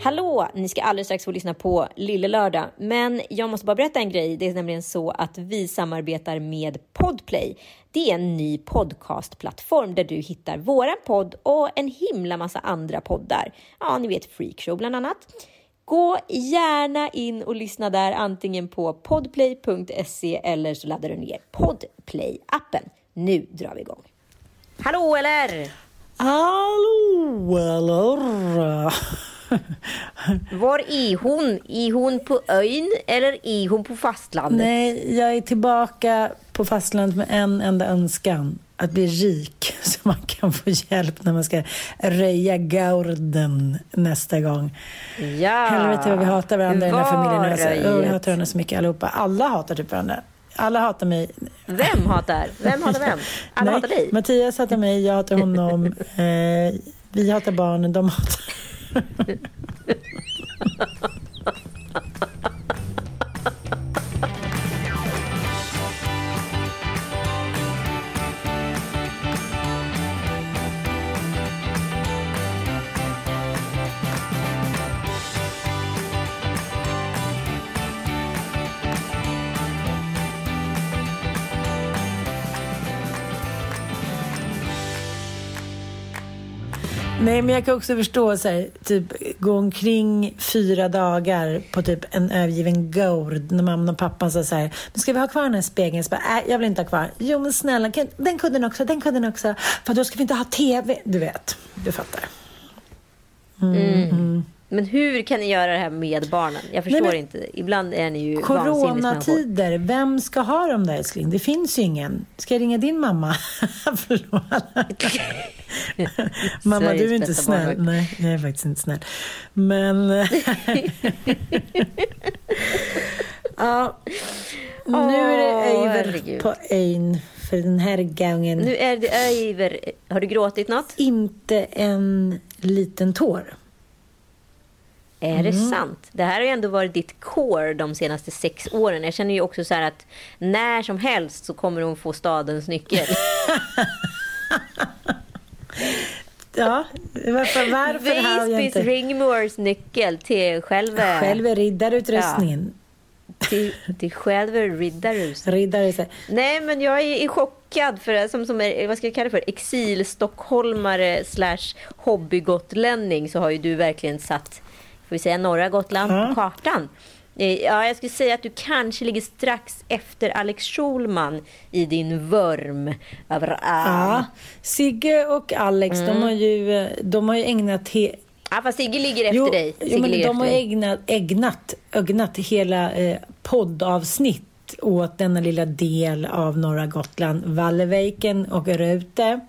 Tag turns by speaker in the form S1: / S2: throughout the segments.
S1: Hallå! Ni ska alldeles strax få lyssna på Lille Lördag. Men jag måste bara berätta en grej. Det är nämligen så att vi samarbetar med Podplay. Det är en ny podcastplattform där du hittar våran podd och en himla massa andra poddar. Ja, ni vet Freakshow bland annat. Gå gärna in och lyssna där antingen på podplay.se eller så laddar du ner Podplay-appen. Nu drar vi igång. Hallå eller?
S2: Hallå eller?
S1: Var är hon? Är hon på ön eller är hon på fastlandet?
S2: Nej, jag är tillbaka på fastlandet med en enda önskan. Att bli rik så man kan få hjälp när man ska röja gaurden nästa gång.
S1: Ja.
S2: Helvete vad vi hatar varandra i den här familjen. Alltså, oh, vi hatar varandra så mycket allihopa. Alla hatar typ varandra. Alla hatar mig.
S1: Vem hatar? Vem hatar vem? Alla
S2: Nej,
S1: hatar dig?
S2: Mattias hatar mig, jag hatar honom. eh, vi hatar barnen, de hatar... Nej, men jag kan också förstå så här, typ gå omkring fyra dagar på typ en övergiven gård när mamman och pappan sa så här, men ska vi ha kvar den här spegeln? Så bara, äh, jag vill inte ha kvar. Jo, men snälla, kan, den kudden också, den kudden också. För då ska vi inte ha TV. Du vet, du fattar.
S1: Men hur kan ni göra det här med barnen? Jag förstår
S2: men-
S1: inte. Ibland är ni ju.
S2: Coronatider, vem ska ha dem där älskling? Det finns ju ingen. Ska jag ringa din mamma? Mamma, du är inte snäll. Nej, jag är faktiskt inte snäll. Men... ja, nu är det över på ön för den här gången.
S1: Nu är det över. Har du gråtit något?
S2: Inte en liten tår.
S1: Är det
S2: Mm.
S1: sant? Det här har ju ändå varit ditt core de senaste sex åren. Jag känner ju också så här att när som helst så kommer hon få stadens nyckel.
S2: Ja, varför, varför har jag inte...
S1: Ringmores nyckel till själva...
S2: Själv är riddarutrustningen.
S1: Till, till själva Riddarhus.
S2: Riddare, så här,
S1: Nej, men jag är, är chockad för som, som är, vad ska jag kalla det för, exil-stockholmare slash hobbygotlänning så har ju du verkligen satt, får vi säga norra Gotland på kartan. Eh, Ja, jag skulle säga att du kanske ligger strax efter Alex Schulman i din vurm över.
S2: Ja, Sigge och Alex, de, har ju, de har ju ägnat... He-
S1: Ja, fast Sigge ligger efter dig. Sigge
S2: jo, men de har ägnat, ägnat, ögnat hela eh, poddavsnitt åt denna lilla del av norra Gotland, Valleviken och Rute.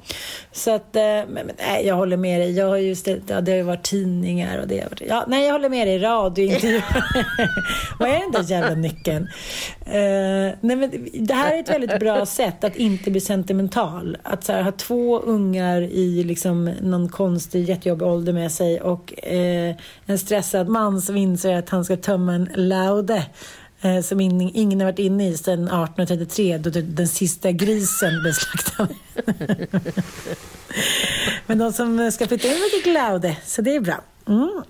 S2: Så att, eh, men, men, nej, jag håller med dig. Jag har ju ställt, ja, det har ju varit tidningar och det har varit, ja, nej, jag håller med dig. Radiointervjuer. Vad är den där jävla nyckeln? Eh, nej, men det här är ett väldigt bra sätt att inte bli sentimental. Att så här, ha två ungar i liksom någon konstig jättejobbig ålder med sig och eh, en stressad man som inser att han ska tömma en laude eh, som in, ingen har varit inne i sedan 1833 då det- den sista grisen blev slaktad. Men de som ska flytta in fick laude, så det är bra. Mm.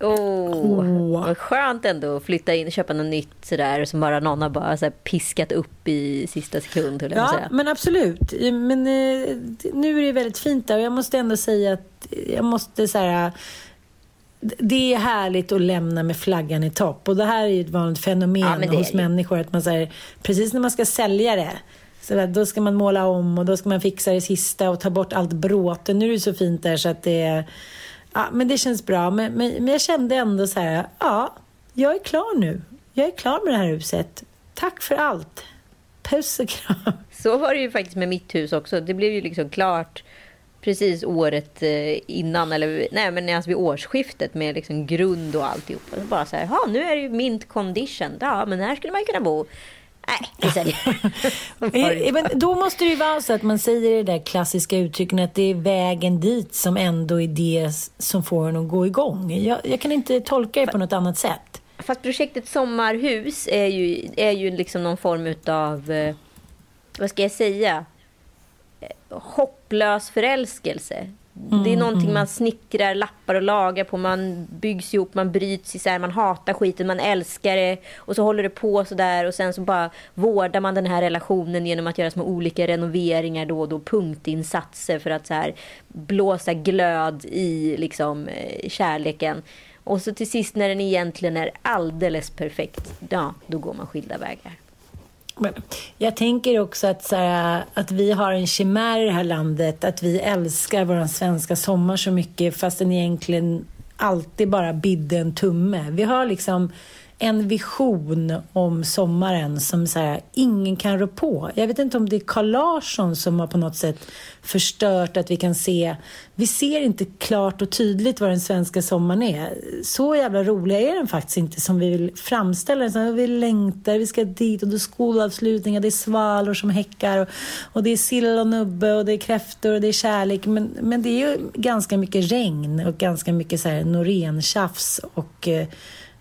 S1: Oh, Vad skönt ändå att flytta in och köpa något nytt sådär som bara någon har bara så piskat upp i sista sekund.
S2: Ja, säga. men absolut. Men eh, nu är det väldigt fint där och jag måste ändå säga att jag måste så här, det är härligt att lämna med flaggan i topp och det här är ju ett vanligt fenomen ja, hos människor att man säger precis när man ska sälja det så där, då ska man måla om och då ska man fixa det sista och ta bort allt bråte. Nu är det så fint där så att det Ja, men det känns bra. Men, men, men jag kände ändå så här, ja, jag är klar nu. Jag är klar med det här huset. Tack för allt. Puss och kram.
S1: Så var det ju faktiskt med mitt hus också. Det blev ju liksom klart precis året eh, innan, eller nej men alltså vid årsskiftet med liksom grund och alltihopa. Så bara så här, nu är det ju mint condition. Ja, men här skulle man ju kunna bo. Nej, vi
S2: säljer. Men då måste det ju vara så att man säger det där klassiska uttrycket att det är vägen dit som ändå är det som får en att gå igång. Jag, jag kan inte tolka det på något annat sätt.
S1: Fast projektet Sommarhus är ju, är ju liksom någon form av, eh, vad ska jag säga, eh, hopplös förälskelse. Mm, det är någonting mm. man snickrar, lappar och lagar på. Man byggs ihop, man bryts isär, man hatar skiten, man älskar det. Och så håller det på sådär och sen så bara vårdar man den här relationen genom att göra små olika renoveringar då och då. Punktinsatser för att så här blåsa glöd i liksom eh, kärleken. Och så till sist när den egentligen är alldeles perfekt, ja, då går man skilda vägar.
S2: Men jag tänker också att, så här, att vi har en chimär i det här landet, att vi älskar vår svenska sommar så mycket fast den egentligen alltid bara bidde en tumme. Vi har liksom en vision om sommaren som så här, ingen kan rå på. Jag vet inte om det är Carl Larsson som har på något sätt förstört att vi kan se. Vi ser inte klart och tydligt vad den svenska sommaren är. Så jävla rolig är den faktiskt inte som vi vill framställa den. Vi längtar, vi ska dit och det är skolavslutningar, det är svalor som häckar och, och det är sill och nubbe och det är kräftor och det är kärlek. Men, men det är ju ganska mycket regn och ganska mycket så här Norén-tjafs och eh,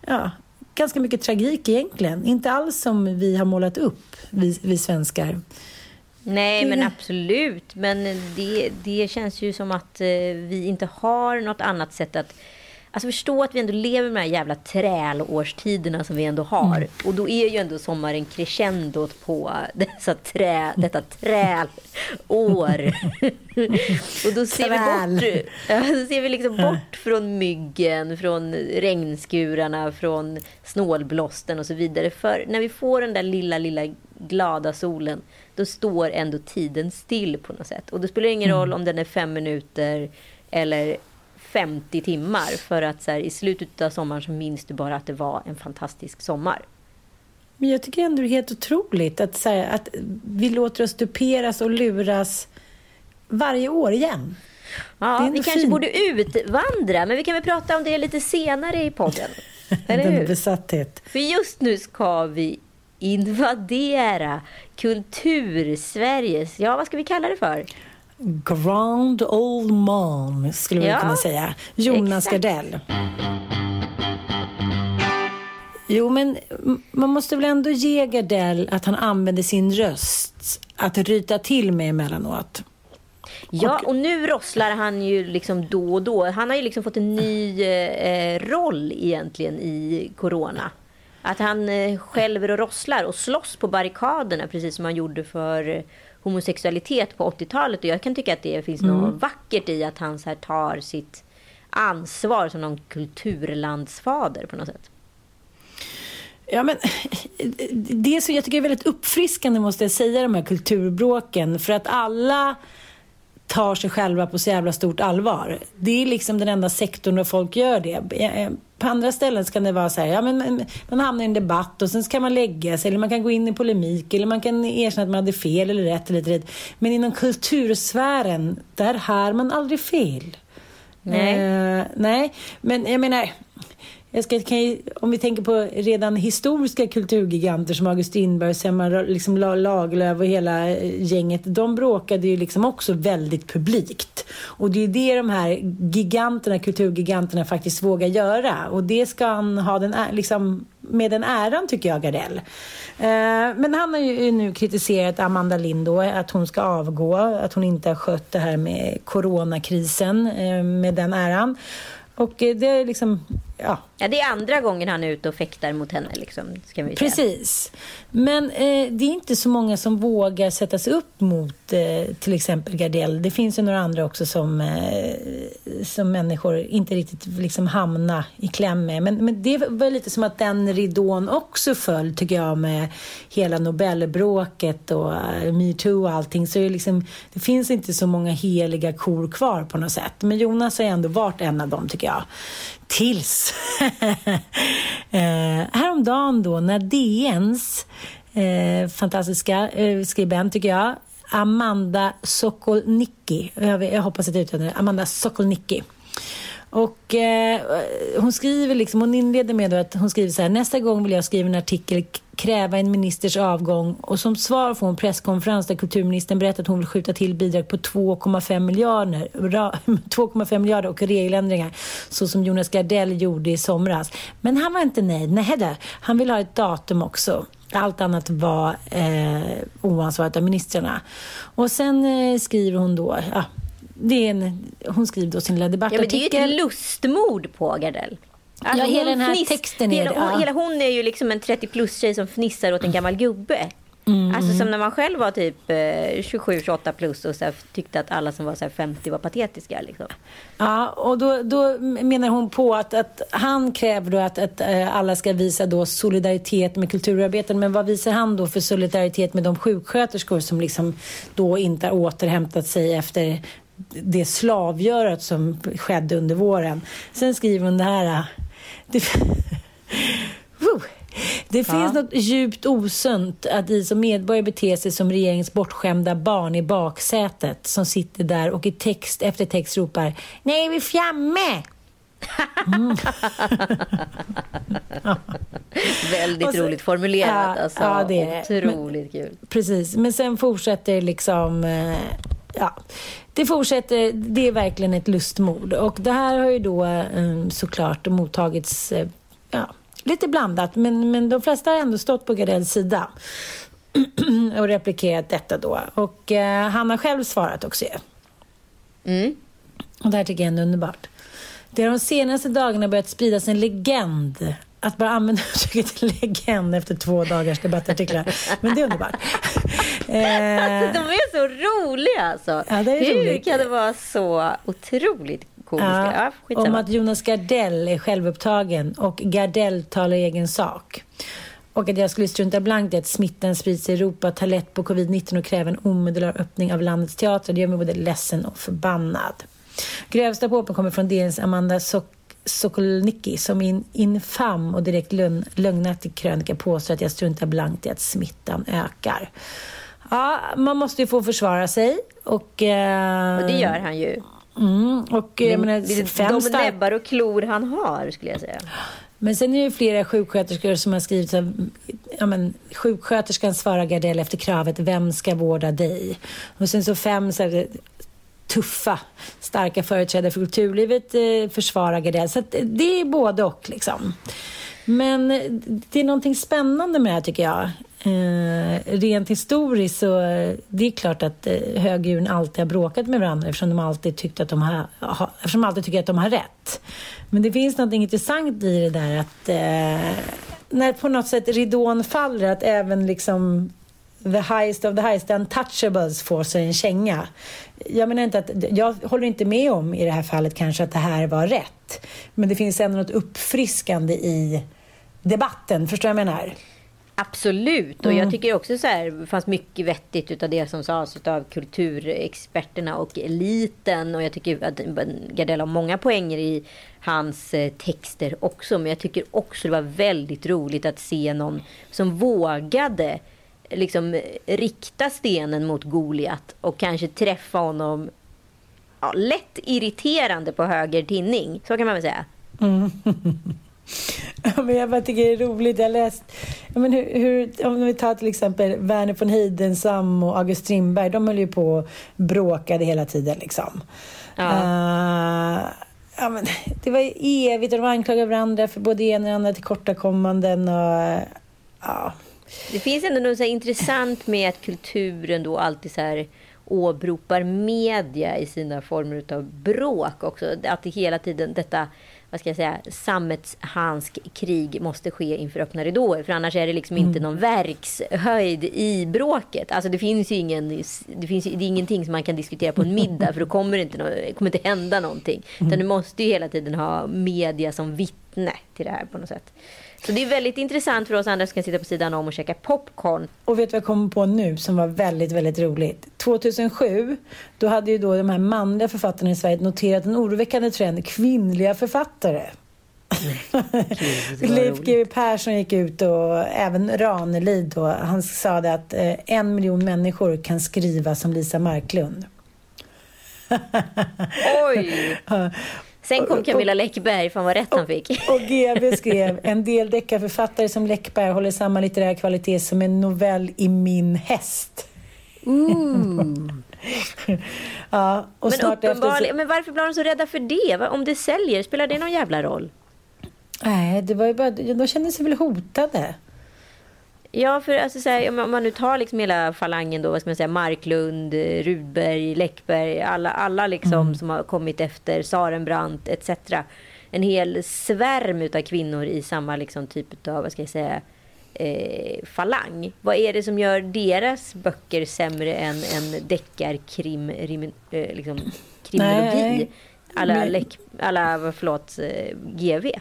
S2: ja, ganska mycket tragik egentligen. Inte alls som vi har målat upp, vi, vi svenskar.
S1: Nej, men absolut. Men det, det känns ju som att eh, vi inte har något annat sätt att Alltså förstå att vi ändå lever med de här jävla trälårstiderna som vi ändå har. Mm. Och då är ju ändå sommaren crescendot på dessa trä, detta trälår. och då ser Träl. vi bort, då ser vi liksom bort från myggen, från regnskurarna, från snålblåsten och så vidare. För när vi får den där lilla, lilla glada solen, då står ändå tiden still på något sätt. Och det spelar ingen mm. roll om den är fem minuter eller 50 timmar för att så här, i slutet av sommaren så minns du bara att det var en fantastisk sommar.
S2: Men jag tycker ändå det är helt otroligt att, så här, att vi låter oss duperas och luras varje år igen.
S1: Ja, vi kanske borde utvandra, men vi kan väl prata om det lite senare i podden.
S2: Eller Den hur? besatthet.
S1: För just nu ska vi invadera kultur-Sveriges, ja vad ska vi kalla det för?
S2: Grand Old Man, skulle vi ja, kunna säga. Jonas exakt. Gardell. Jo, men man måste väl ändå ge Gardell att han använder sin röst att ryta till med emellanåt.
S1: Ja, och nu rosslar han ju liksom då och då. Han har ju liksom fått en ny eh, roll egentligen i corona. Att han eh, skälver och rosslar och slåss på barrikaderna precis som han gjorde för homosexualitet på 80-talet. Och jag kan tycka att det finns mm. något vackert i att han så här tar sitt ansvar som någon kulturlandsfader på något sätt.
S2: Ja, men det som jag tycker är väldigt uppfriskande måste jag säga, de här kulturbråken. För att alla tar sig själva på så jävla stort allvar. Det är liksom den enda sektorn där folk gör det. På andra ställen kan det vara så här, ja, men man hamnar i en debatt och sen kan man lägga sig eller man kan gå in i polemik eller man kan erkänna att man hade fel eller rätt eller rätt. Men inom kultursfären, där hör man aldrig fel.
S1: Nej.
S2: Uh, nej, men jag menar, jag ska, ju, om vi tänker på redan historiska kulturgiganter som August Strindberg, Selma liksom Lagerlöf och hela eh, gänget. De bråkade ju liksom också väldigt publikt. Och det är det de här giganterna, kulturgiganterna faktiskt vågar göra. Och det ska han ha den, liksom, med den äran tycker jag, Gardell. Eh, men han har ju eh, nu kritiserat Amanda Lind att hon ska avgå, att hon inte har skött det här med coronakrisen med den äran. Och det är liksom ja.
S1: ja, det är andra gången han är ute och fäktar mot henne. Liksom, ska vi
S2: Precis. Men eh, det är inte så många som vågar sätta sig upp mot eh, till exempel Gardell. Det finns ju några andra också som, eh, som människor inte riktigt liksom hamnar i kläm med. Men, men det var lite som att den ridån också föll, tycker jag, med hela Nobelbråket och uh, metoo och allting. Så det, liksom, det finns inte så många heliga kor kvar på något sätt. Men Jonas har ändå varit en av dem, tycker jag. Tills eh, häromdagen då när DNs eh, fantastiska eh, skribent, tycker jag, Amanda Sokolnicki, jag, jag hoppas att jag uttalar det, Amanda Sokolnicki. Och eh, hon skriver liksom, hon inleder med att hon skriver så här, nästa gång vill jag skriva en artikel kräva en ministers avgång och som svar får hon presskonferens där kulturministern berättar att hon vill skjuta till bidrag på 2,5 miljarder, 2,5 miljarder och regeländringar så som Jonas Gardell gjorde i somras. Men han var inte nöjd. Nej, han vill ha ett datum också. Allt annat var eh, oansvarigt av ministrarna. Och sen eh, skriver hon då, ja, det är en, hon skriver då sin debattartikel.
S1: Ja, men det är ju ett lustmord på Gardell.
S2: Alltså, ja, hela den här fniss, texten
S1: är
S2: hela,
S1: det. Ja. Hela hon är ju liksom en 30 plus-tjej som fnissar åt en gammal gubbe. Mm. Alltså som när man själv var typ eh, 27-28 plus och så här, tyckte att alla som var så här 50 var patetiska. Liksom.
S2: Ja, och då, då menar hon på att, att han kräver då att, att äh, alla ska visa då solidaritet med kulturarbetare. Men vad visar han då för solidaritet med de sjuksköterskor som liksom då inte har återhämtat sig efter det slavgörat som skedde under våren. Sen skriver hon det här det, det finns ja. något djupt osunt att i som medborgare bete sig som regeringens bortskämda barn i baksätet som sitter där och i text efter text ropar Nej, vi är framme! Mm.
S1: Väldigt så, roligt formulerat. Ja, alltså. ja, det är Otroligt
S2: men,
S1: kul.
S2: Precis, men sen fortsätter liksom... Eh, ja, det fortsätter. Det är verkligen ett lustmord. Och det här har ju då um, såklart mottagits uh, ja, lite blandat. Men, men de flesta har ändå stått på Gardells sida och replikerat detta då. Och uh, han har själv svarat också mm. Och det här tycker jag är underbart. Det har de senaste dagarna börjat spridas en legend att bara använda uttrycket legend efter två dagars debattartiklar. Men det är underbart.
S1: eh, de är så roliga alltså. Ja, Hur roligt. kan det vara så otroligt komiska?
S2: Ja, om att Jonas Gardell är självupptagen och Gardell talar egen sak. Och att jag skulle strunta blankt i att smittan sprids i Europa, ta lätt på covid-19 och kräva en omedelbar öppning av landets teatrar. Det gör mig både ledsen och förbannad. Grövsta påpen kommer från DNs Amanda Sock Sokolnicki som i en infam och direkt lögnaktig krönika påstår att jag struntar blankt i att smittan ökar. Ja, man måste ju få försvara sig. Och,
S1: eh, och det gör han ju.
S2: Mm, och,
S1: det, jag menar, fem de näbbar och klor han har, skulle jag säga.
S2: Men sen är det flera sjuksköterskor som har skrivit så ja, men, sjuksköterskan svarar Gardell efter kravet vem ska vårda dig? Och sen så fem så här, tuffa, starka företrädare för kulturlivet eh, försvarar Gardell. Så det är både och liksom. Men det är någonting spännande med det här tycker jag. Eh, rent historiskt så det är klart att eh, högdjuren alltid har bråkat med varandra eftersom de alltid tyckt att de har, ha, eftersom de alltid tycker att de har rätt. Men det finns något intressant i det där att eh, när på något sätt ridån faller att även liksom the highest of the highest, the untouchables får sig en känga. Jag menar inte att, jag håller inte med om i det här fallet kanske att det här var rätt. Men det finns ändå något uppfriskande i debatten, förstår vad jag menar?
S1: Absolut, och mm. jag tycker också så här, det fanns mycket vettigt utav det som sades av kulturexperterna och eliten. Och jag tycker att Gardell har många poänger i hans eh, texter också. Men jag tycker också det var väldigt roligt att se någon som vågade liksom rikta stenen mot Goliat och kanske träffa honom ja, lätt irriterande på höger tinning. Så kan man väl säga.
S2: Mm. Ja, men jag bara tycker det är roligt. Jag läst, ja, men hur, hur, om vi tar till exempel Verner von Heidenstam och August Strindberg. De höll ju på och bråkade hela tiden. Liksom. Ja. Uh, ja, men det var evigt och de anklagade varandra för både ena och andra tillkortakommanden. Och, ja.
S1: Det finns ändå något så intressant med att kulturen då alltid så här åberopar media i sina former av bråk också. Att det hela tiden detta vad ska jag säga, sammetshansk krig måste ske inför öppna ridåer. För annars är det liksom inte någon verkshöjd i bråket. Alltså det finns ingen, det finns det är ingenting som man kan diskutera på en middag för då kommer det inte, det kommer inte hända någonting. Utan du måste ju hela tiden ha media som vittne till det här på något sätt. Så det är väldigt intressant för oss andra som kan sitta på sidan om och käka popcorn.
S2: Och vet du vad jag kommer på nu som var väldigt, väldigt roligt? 2007, då hade ju då de här manliga författarna i Sverige noterat en oroväckande trend, kvinnliga författare. Leif GW Persson gick ut och även Ranelid då, han sa det att eh, en miljon människor kan skriva som Lisa Marklund.
S1: Oj! Sen kom Camilla Läckberg, fan vad rätt han fick.
S2: Och GV skrev, en del deckarförfattare som Läckberg håller samma litterär kvalitet som en novell i min häst.
S1: ja, och men, snart efter... men varför blev de så rädda för det? Om det säljer, spelar det någon jävla roll?
S2: Nej, det var ju bara, de kände sig väl hotade.
S1: Ja, för alltså, så här, om man nu tar liksom hela falangen då, vad ska man säga, Marklund, Rudberg, Läckberg, alla, alla liksom mm. som har kommit efter, Sarenbrant etc. En hel svärm av kvinnor i samma liksom typ av, vad ska jag säga, eh, falang. Vad är det som gör deras böcker sämre än en deckarkrim, eh, liksom, kriminologi? Alla, läck, alla förlåt, eh, GV.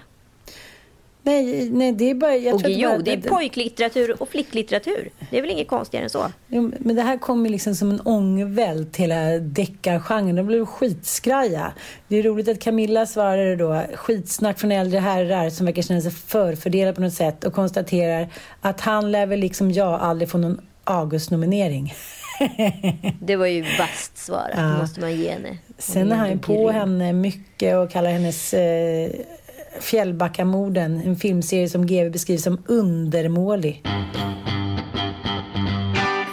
S2: Nej, nej det är bara... Jag
S1: och tror jo, det, är pojklitteratur och flicklitteratur. Det är väl inget konstigare än så.
S2: Jo, men det här kommer liksom som en ångvält till hela deckargenren. De blev skitskraja. Det är roligt att Camilla svarade då skitsnack från äldre herrar som verkar känna sig förfördelade på något sätt och konstaterar att han lär väl liksom jag aldrig få någon August-nominering.
S1: det var ju vasst svarat, ja. det måste man ge henne.
S2: Sen är han på henne mycket och kallar hennes eh, Fjällbackamorden, en filmserie som GW beskrivs som undermålig.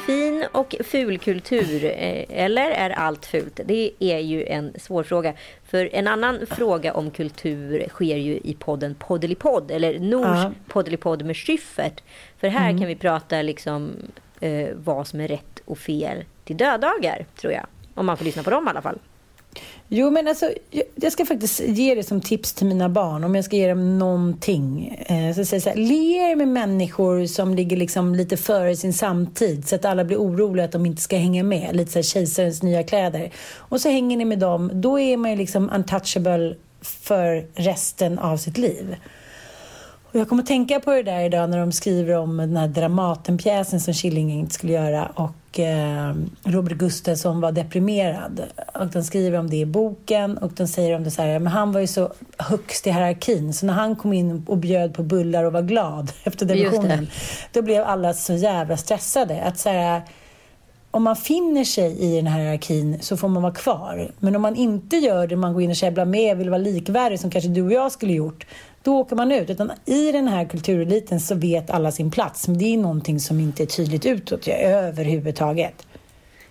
S1: Fin och fulkultur, eh, eller är allt fult? Det är ju en svår fråga. För en annan fråga om kultur sker ju i podden Poddelipodd, eller Nors ja. Poddelipodd med Schyffert. För här mm. kan vi prata liksom eh, vad som är rätt och fel till döddagar, tror jag. Om man får lyssna på dem i alla fall.
S2: Jo, men alltså, jag ska faktiskt ge det som tips till mina barn, om jag ska ge dem någonting. Eh, så säger så här, le med människor som ligger liksom lite före sin samtid, så att alla blir oroliga att de inte ska hänga med. Lite så här kejsarens nya kläder. Och så hänger ni med dem, då är man ju liksom untouchable för resten av sitt liv. Och jag kommer att tänka på det där idag när de skriver om den här Dramatenpjäsen som Killinge inte skulle göra och eh, Robert Gustafsson var deprimerad. Och de skriver om det i boken och de säger om det så här, men han var ju så högst i hierarkin så när han kom in och bjöd på bullar och var glad efter depressionen, då blev alla så jävla stressade. Att så här, om man finner sig i den här hierarkin så får man vara kvar. Men om man inte gör det, man går in och käbblar med, vill vara likvärdig som kanske du och jag skulle gjort, då åker man ut. Utan i den här kultureliten så vet alla sin plats. Men det är någonting som inte är tydligt utåt överhuvudtaget.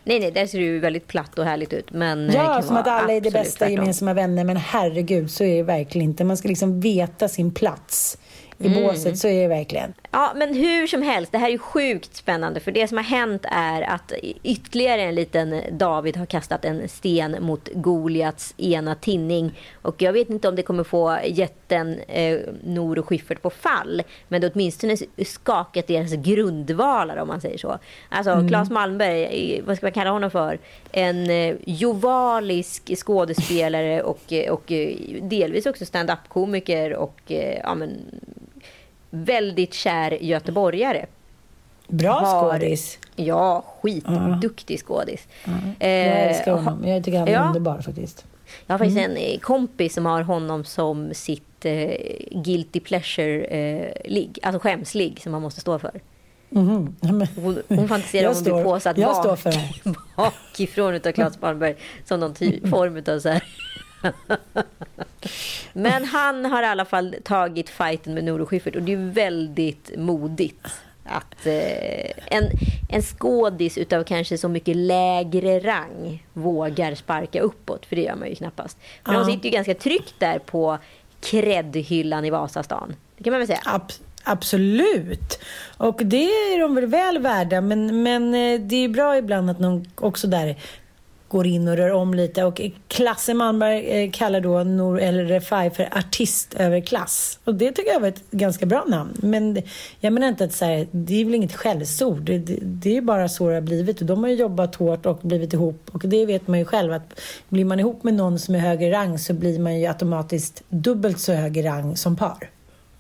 S1: Nej, nej, där ser det ju väldigt platt och härligt ut. Men
S2: ja, som att alla är det bästa tvärtom. gemensamma vänner. Men herregud, så är det verkligen inte. Man ska liksom veta sin plats i mm. båset, så är det verkligen.
S1: Ja, men hur som helst, det här är sjukt spännande. För det som har hänt är att ytterligare en liten David har kastat en sten mot Goliats ena tinning. Och jag vet inte om det kommer få jätten eh, Nor och Schiffert på fall. Men det åtminstone skakat deras grundvalar om man säger så. Alltså mm. Claes Malmberg, vad ska man kalla honom för? En eh, jovalisk skådespelare och, och eh, delvis också stand-up-komiker och eh, ja, men, väldigt kär göteborgare.
S2: Bra har, skådis.
S1: Ja, skitduktig skådis.
S2: Ja. Jag älskar honom. Jag tycker han är ja. underbar faktiskt.
S1: Jag har faktiskt mm. en eh, kompis som har honom som sitt eh, guilty pleasure-ligg. Eh, alltså skämsligg som man måste stå för. Mm. Hon, hon fantiserar om att bli påsatt bak, bakifrån av Claes Malmberg som någon typ, form av så här Men han har i alla fall tagit fighten med Noro Schyffert och det är väldigt modigt att eh, en, en skådis utav kanske så mycket lägre rang vågar sparka uppåt, för det gör man ju knappast. För ja. de sitter ju ganska tryggt där på kreddhyllan i Vasastan. Det kan man väl säga.
S2: Ab absolut. Och det är de väl väl värda, men, men eh, det är bra ibland att någon också där går in och rör om lite. Och Klasse Malmberg eh, kallar då Nour El Refai för artist över klass. Och det tycker jag var ett ganska bra namn. Men jag menar inte att så här, det är väl inget skällsord. Det, det, det är bara så det har blivit. Och de har ju jobbat hårt och blivit ihop. Och det vet man ju själv att blir man ihop med någon som är högre rang så blir man ju automatiskt dubbelt så hög i rang som par.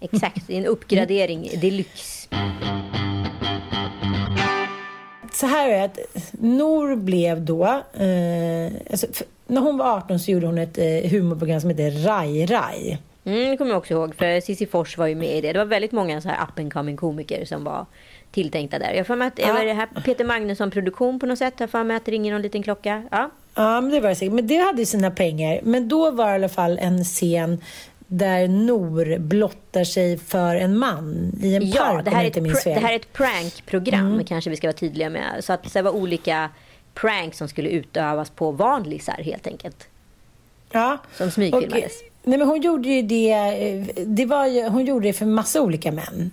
S1: Exakt, det är en uppgradering deluxe.
S2: Så här är att Nor blev då, eh, alltså, när hon var 18 så gjorde hon ett eh, humorprogram som heter Rai Rai.
S1: Mm, det kommer jag också ihåg, för Cissi Fors var ju med i det. Det var väldigt många så här up and coming komiker som var tilltänkta där. Jag får med att, ja. var det här Peter Magnusson produktion på något sätt? Jag får med att det ringer någon liten klocka. Ja.
S2: Ja, men det var det säkert. Men det hade ju sina pengar. Men då var det i alla fall en scen där Nor blottar sig för en man i en
S1: ja,
S2: park,
S1: det här, är ett det här är ett prankprogram, mm. kanske vi ska vara tydliga med. Så att det var olika pranks som skulle utövas på vanlisar, helt enkelt.
S2: Ja.
S1: Som smygfilmades.
S2: nej, men hon gjorde ju det, det var ju, hon gjorde det för massa olika män.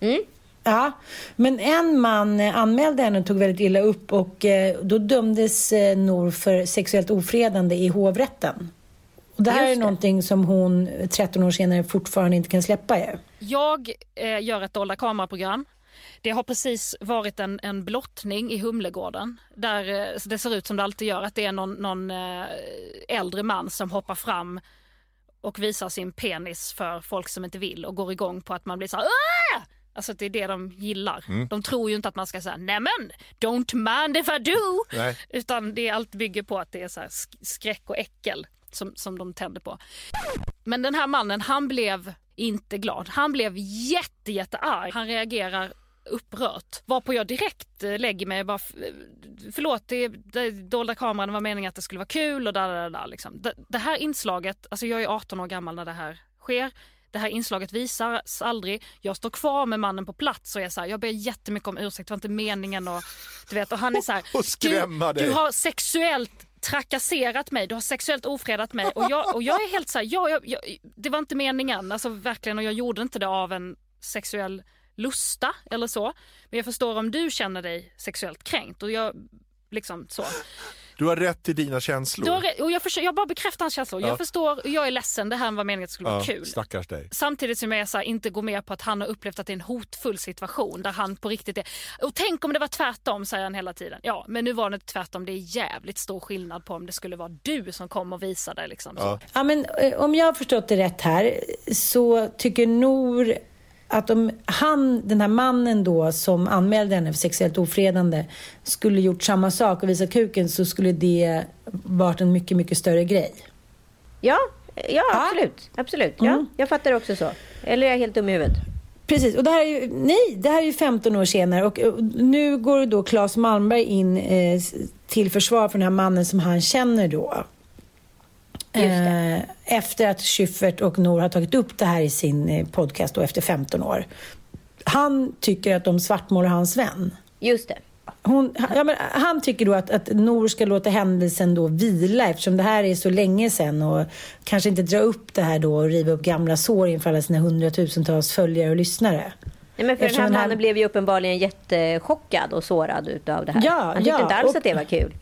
S1: Mm.
S2: Ja, men en man anmälde henne och tog väldigt illa upp och eh, då dömdes eh, Nor för sexuellt ofredande i hovrätten. Och det här Just är det. någonting som hon 13 år senare fortfarande inte kan släppa. Ju.
S3: Jag eh, gör ett dolda kameraprogram. Det har precis varit en, en blottning i Humlegården där eh, det ser ut som det alltid gör att det är någon, någon eh, äldre man som hoppar fram och visar sin penis för folk som inte vill och går igång på att man blir så här Aah! Alltså det är det de gillar. Mm. De tror ju inte att man ska säga nämen, don't mind if I do. Nej. Utan det allt bygger på att det är så skräck och äckel som, som de tände på. Men den här mannen, han blev inte glad. Han blev jätte, jättearg. Han reagerar upprört. Varpå jag direkt eh, lägger mig bara, förlåt, det, det dolda kameran var meningen att det skulle vara kul och där, där, där, liksom. det, det här inslaget, alltså jag är 18 år gammal när det här sker. Det här inslaget visas aldrig. Jag står kvar med mannen på plats och är så här, jag ber jättemycket om ursäkt, det var inte meningen och du vet och han är så här, du, du har sexuellt trakasserat mig, du har sexuellt ofredat mig och jag, och jag är helt så här, ja, jag, jag, det var inte meningen, alltså verkligen och jag gjorde inte det av en sexuell lusta eller så. Men jag förstår om du känner dig sexuellt kränkt och jag liksom så.
S4: Du har rätt till dina känslor.
S3: Rätt, och jag, försöker, jag bara bekräftar hans känslor. Ja. Jag förstår, jag är ledsen, det här var meningen att det skulle vara kul.
S4: Stackars dig.
S3: Samtidigt som jag så här, inte går med på att han har upplevt att det är en hotfull situation där han på riktigt är... Och tänk om det var tvärtom, säger han hela tiden. Ja, men nu var det tvärtom. Det är jävligt stor skillnad på om det skulle vara du som kom och visade. Liksom,
S2: ja. ja, men eh, om jag har förstått det rätt här så tycker Nor att om han, den här mannen då som anmälde henne för sexuellt ofredande skulle gjort samma sak och visat kuken så skulle det varit en mycket, mycket större grej.
S1: Ja, ja absolut. absolut. Ja, mm. Jag fattar också så. Eller är jag helt dum i huvudet?
S2: Precis, och det här är ju, nej, det här är ju 15 år senare och nu går då Claes Malmberg in eh, till försvar för den här mannen som han känner då. Eh, efter att Schyffert och Nor har tagit upp det här i sin eh, podcast då, efter 15 år. Han tycker att de svartmålar hans vän.
S1: Just det.
S2: Hon, ja, han tycker då att, att Nor ska låta händelsen då vila eftersom det här är så länge sedan och kanske inte dra upp det här då och riva upp gamla sår inför alla sina hundratusentals följare och lyssnare.
S1: Nej, men för eftersom den här mannen här... blev ju uppenbarligen jättechockad och sårad utav det här. Ja, han tyckte ja, inte alls och... att det var kul.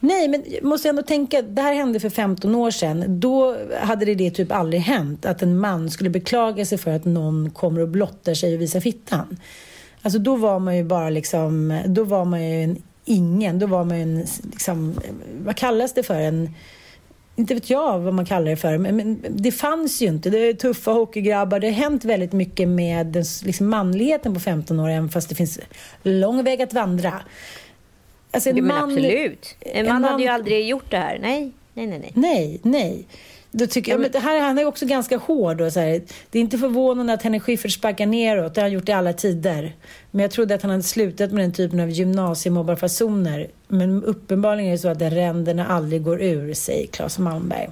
S2: Nej, men måste jag ändå tänka, det här hände för 15 år sedan. Då hade det, det typ aldrig hänt att en man skulle beklaga sig för att någon kommer och blottar sig och visar fittan. Alltså då var man ju bara liksom, då var man ju en ingen, då var man ju en, liksom, vad kallas det för? En, inte vet jag vad man kallar det för, men, men det fanns ju inte. Det är tuffa hockeygrabbar. Det har hänt väldigt mycket med den, liksom, manligheten på 15 år, även fast det finns lång väg att vandra.
S1: Alltså en jo, man, absolut. En, man, man hade ju aldrig gjort det här. Nej, nej, nej. Nej,
S2: nej. nej. Då tycker jag, men det här, han är också ganska hård. Och så här. Det är inte förvånande att Henrik Schyffert sparkar neråt. Det har han gjort i alla tider. Men jag trodde att han hade slutat med den typen av gymnasiemobbarfasoner. Men uppenbarligen är det så att ränderna aldrig går ur, säger Claes Malmberg.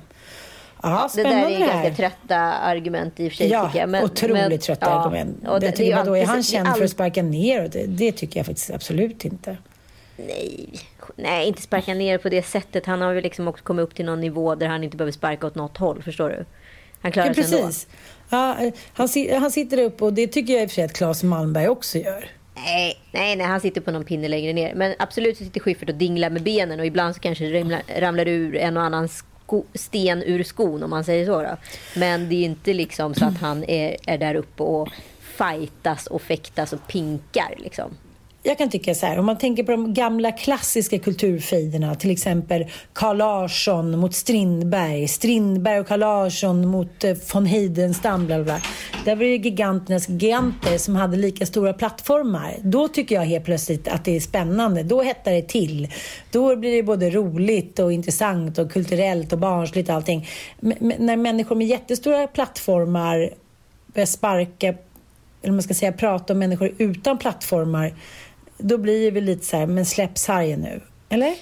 S1: Ja, det där är ganska trötta argument i och för sig.
S2: Ja, jag. Men, otroligt men, trötta ja, argument. Och det, jag tycker, det, vadå, är han känd all... för att sparka neråt? Det, det tycker jag faktiskt absolut inte.
S1: Nej, nej, inte sparka ner på det sättet. Han har ju liksom också kommit upp till någon nivå där han inte behöver sparka åt något håll. Förstår du? Han klarar ja, sig
S2: precis. ändå. Ja, han, han sitter upp och det tycker jag i och för sig att Claes Malmberg också gör.
S1: Nej, nej, nej, han sitter på någon pinne längre ner. Men absolut så sitter Schyffert och dinglar med benen och ibland så kanske det ramlar, ramlar ur en och annan sko, sten ur skon om man säger så. Då. Men det är inte liksom så att han är, är där uppe och fightas och fäktas och pinkar liksom
S2: jag kan tycka så här, om man tänker på de gamla klassiska kulturfejderna, till exempel Carl Larsson mot Strindberg, Strindberg och Carl Larsson mot eh, von Heidenstam, bla bla. Där var det giganternas giganter som hade lika stora plattformar. Då tycker jag helt plötsligt att det är spännande. Då hettar det till. Då blir det både roligt och intressant och kulturellt och barnsligt och allting. Men när människor med jättestora plattformar börjar sparka, eller man ska säga prata om människor utan plattformar då blir vi lite så här, men släpp sargen nu. Eller?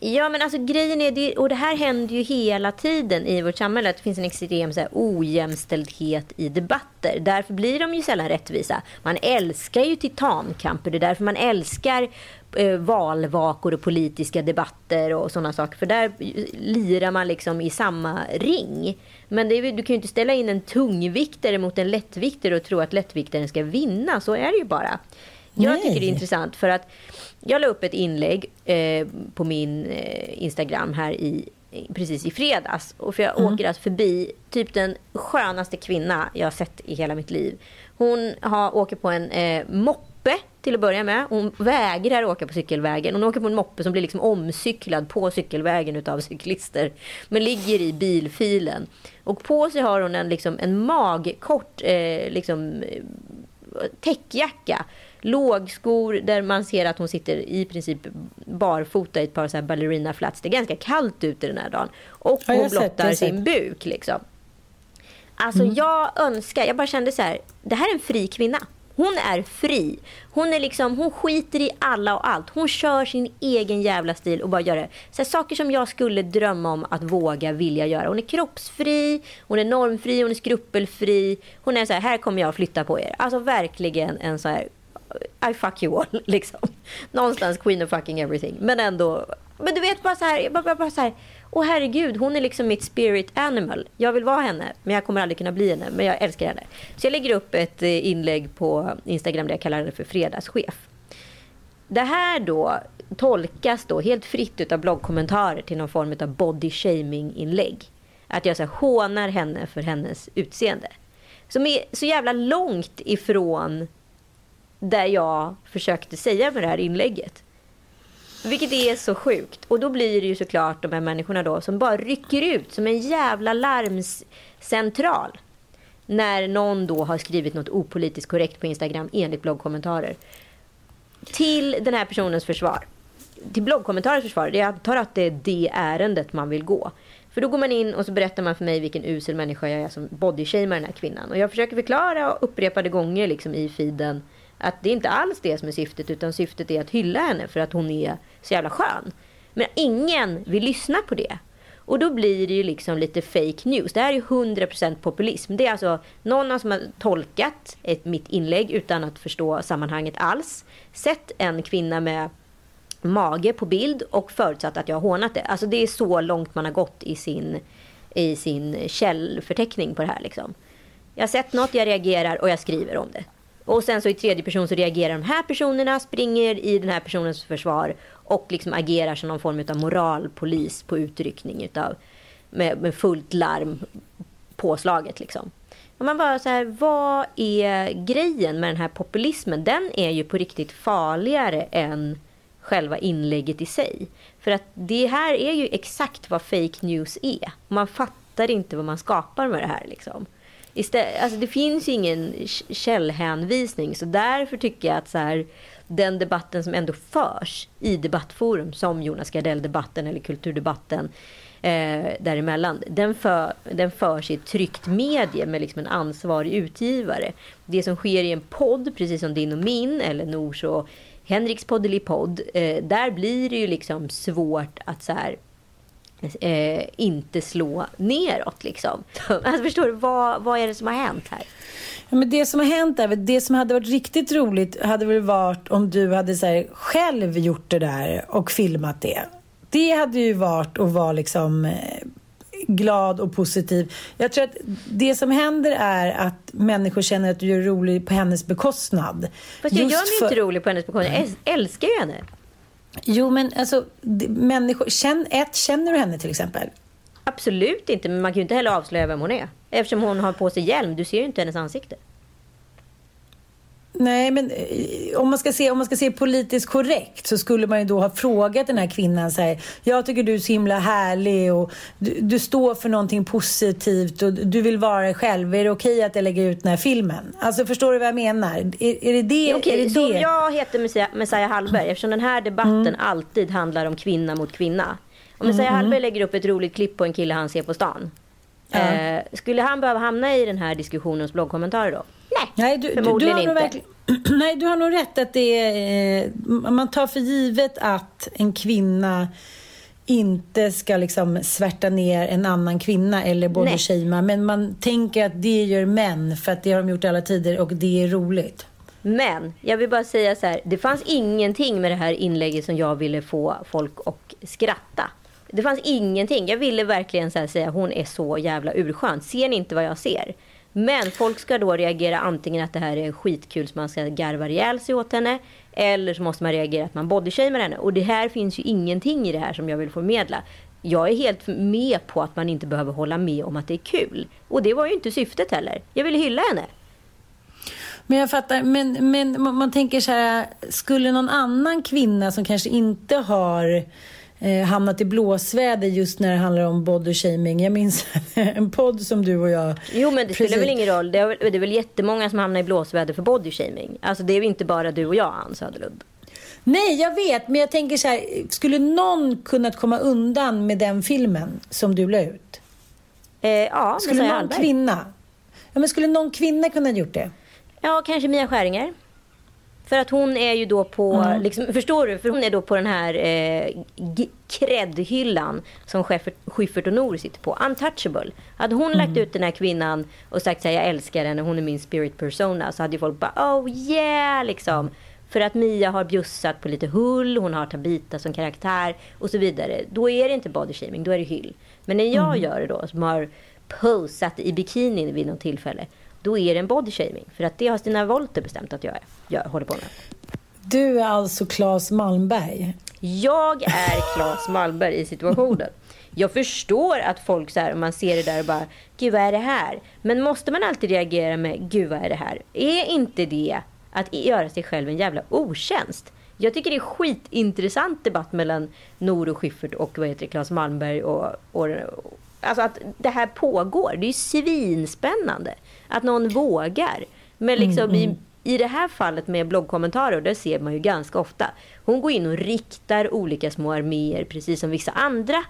S1: Ja, men alltså grejen är, det, och det här händer ju hela tiden i vårt samhälle, att det finns en extrem så här, ojämställdhet i debatter. Därför blir de ju sällan rättvisa. Man älskar ju titankamper, det är därför man älskar eh, valvakor och politiska debatter och sådana saker. För där lirar man liksom i samma ring. Men är, du kan ju inte ställa in en tungviktare mot en lättviktare och tro att lättviktaren ska vinna. Så är det ju bara. Jag Nej. tycker det är intressant för att jag la upp ett inlägg eh, på min eh, Instagram här i precis i fredags. Och för jag mm. åker alltså förbi typ den skönaste kvinna jag har sett i hela mitt liv. Hon har, åker på en eh, moppe till att börja med. Hon vägrar åka på cykelvägen. Hon åker på en moppe som blir liksom omcyklad på cykelvägen utav cyklister. Men ligger i bilfilen. Och på sig har hon en, liksom, en magkort eh, liksom, eh, täckjacka lågskor där man ser att hon sitter i princip barfota i ett par så här ballerina flats. Det är ganska kallt ute den här dagen. Och hon blottar sin buk liksom. Alltså mm. jag önskar, jag bara kände så här, det här är en fri kvinna. Hon är fri. Hon, är liksom, hon skiter i alla och allt. Hon kör sin egen jävla stil och bara gör det. Så här, saker som jag skulle drömma om att våga vilja göra. Hon är kroppsfri, hon är normfri, hon är skrupelfri. Hon är så här, här kommer jag flytta på er. Alltså verkligen en så här i fuck you all. Liksom. Någonstans queen of fucking everything. Men ändå. Men du vet bara så här. Bara, bara så här. Åh herregud, hon är liksom mitt spirit animal. Jag vill vara henne, men jag kommer aldrig kunna bli henne. Men jag älskar henne. Så jag lägger upp ett eh, inlägg på Instagram där jag kallar henne för fredagschef. Det här då tolkas då helt fritt av bloggkommentarer till någon form av body shaming inlägg. Att jag så här, hånar henne för hennes utseende. Som är så jävla långt ifrån där jag försökte säga med det här inlägget. Vilket är så sjukt. Och då blir det ju såklart de här människorna då som bara rycker ut som en jävla larmcentral. När någon då har skrivit något opolitiskt korrekt på Instagram enligt bloggkommentarer. Till den här personens försvar. Till bloggkommentarens försvar. Jag antar att det är det ärendet man vill gå. För då går man in och så berättar man för mig vilken usel människa jag är som bodyshamear den här kvinnan. Och jag försöker förklara upprepade gånger liksom i feeden att det är inte alls det som är syftet utan syftet är att hylla henne för att hon är så jävla skön. Men ingen vill lyssna på det. Och då blir det ju liksom lite fake news. Det här är ju 100% populism. Det är alltså någon som har tolkat ett, mitt inlägg utan att förstå sammanhanget alls. Sett en kvinna med mage på bild och förutsatt att jag har hånat det. Alltså det är så långt man har gått i sin, i sin källförteckning på det här liksom. Jag har sett något, jag reagerar och jag skriver om det. Och sen så i tredje person så reagerar de här personerna, springer i den här personens försvar och liksom agerar som någon form av moralpolis på utryckning utav, med, med fullt larm påslaget. Liksom. Och man bara så här, vad är grejen med den här populismen? Den är ju på riktigt farligare än själva inlägget i sig. För att det här är ju exakt vad fake news är. Man fattar inte vad man skapar med det här. Liksom. Istället, alltså det finns ju ingen källhänvisning så därför tycker jag att så här, den debatten som ändå förs i debattforum som Jonas Gardell-debatten eller kulturdebatten eh, däremellan. Den, för, den förs i ett tryckt medie med liksom en ansvarig utgivare. Det som sker i en podd, precis som din och min eller Nors och Henriks podd eller podd, eh, där blir det ju liksom svårt att så här, eh, inte slå neråt. Liksom. Alltså, förstår du, vad, vad är det som har hänt här?
S2: Ja, men det som har hänt är, det som hade varit riktigt roligt hade väl varit om du hade så här, själv gjort det där och filmat det. Det hade ju varit att vara liksom eh, glad och positiv. Jag tror att det som händer är att människor känner att du är rolig på hennes bekostnad.
S1: Fast jag Just gör mig för... inte rolig på hennes bekostnad. Jag älskar ju henne.
S2: Jo, men alltså, människor, känn, ett, känner du henne till exempel?
S1: Absolut inte, men man kan ju inte heller avslöja vem hon är. Eftersom hon har på sig hjälm. Du ser ju inte hennes ansikte.
S2: Nej, men eh, om man, ska se, om man ska se politiskt korrekt så skulle man ju då ha frågat den här kvinnan så här, jag tycker du är så himla härlig och du, du står för någonting positivt och du vill vara dig själv. Är det okej okay att jag lägger ut den här filmen? Alltså förstår du vad jag menar? Är, är det det?
S1: Okej,
S2: det
S1: så
S2: det?
S1: jag heter Messiah, Messiah Hallberg eftersom den här debatten mm. alltid handlar om kvinna mot kvinna. Om Messiah mm. Hallberg lägger upp ett roligt klipp på en kille han ser på stan. Eh, skulle han behöva hamna i den här diskussionens bloggkommentarer då? Nej, Nej du, förmodligen du, du inte.
S2: Nej, du har nog rätt att det är... Eh, man tar för givet att en kvinna inte ska liksom svärta ner en annan kvinna eller bodyshamea. Men man tänker att det gör män för att det har de gjort alla tider och det är roligt.
S1: Men jag vill bara säga så här. Det fanns ingenting med det här inlägget som jag ville få folk att skratta. Det fanns ingenting. Jag ville verkligen så säga hon är så jävla urskön. Ser ni inte vad jag ser? Men folk ska då reagera antingen att det här är skitkul så man ska garva ihjäl sig åt henne. Eller så måste man reagera att man bodyshamear henne. Och det här finns ju ingenting i det här som jag vill förmedla. Jag är helt med på att man inte behöver hålla med om att det är kul. Och det var ju inte syftet heller. Jag ville hylla henne.
S2: Men jag fattar, men, men man tänker så här, skulle någon annan kvinna som kanske inte har eh, hamnat i blåsväder just när det handlar om body shaming. Jag minns en podd som du och jag...
S1: Jo, men det precis... spelar väl ingen roll. Det är, det är väl jättemånga som hamnar i blåsväder för body shaming. Alltså det är inte bara du och jag, Ann Söderlund.
S2: Nej, jag vet, men jag tänker så här. Skulle någon kunnat komma undan med den filmen som du la ut?
S1: Eh, ja,
S2: Skulle någon Hallberg. kvinna? Ja, men skulle någon kvinna kunna gjort det?
S1: Ja, kanske Mia Skäringer. För att hon är ju då på, mm. liksom, förstår du? För hon är då på den här eh, kreddhyllan som Schyffert och Nour sitter på. Untouchable. Hade hon mm. lagt ut den här kvinnan och sagt att jag älskar henne, hon är min spirit persona. Så hade ju folk bara, oh yeah, liksom. För att Mia har bjussat på lite hull, hon har Tabita som karaktär och så vidare. Då är det inte body shaming, då är det hyll. Men när jag mm. gör det då, som har posat i bikini vid något tillfälle då är det en body shaming. För att det har Stina Wolter bestämt att jag, jag håller på med.
S2: Du är alltså Claes Malmberg?
S1: Jag är Claes Malmberg i situationen. Jag förstår att folk så här, man ser det där och bara, gud vad är det här? Men måste man alltid reagera med, gud vad är det här? Är inte det att göra sig själv en jävla otjänst? Jag tycker det är skitintressant debatt mellan Nor och Schyffert och vad heter det, Claes Malmberg och, och, Alltså att det här pågår. Det är ju svinspännande. Att någon vågar. Men liksom mm, mm. I, i det här fallet med bloggkommentarer, det ser man ju ganska ofta. Hon går in och riktar olika små arméer, precis som vissa andra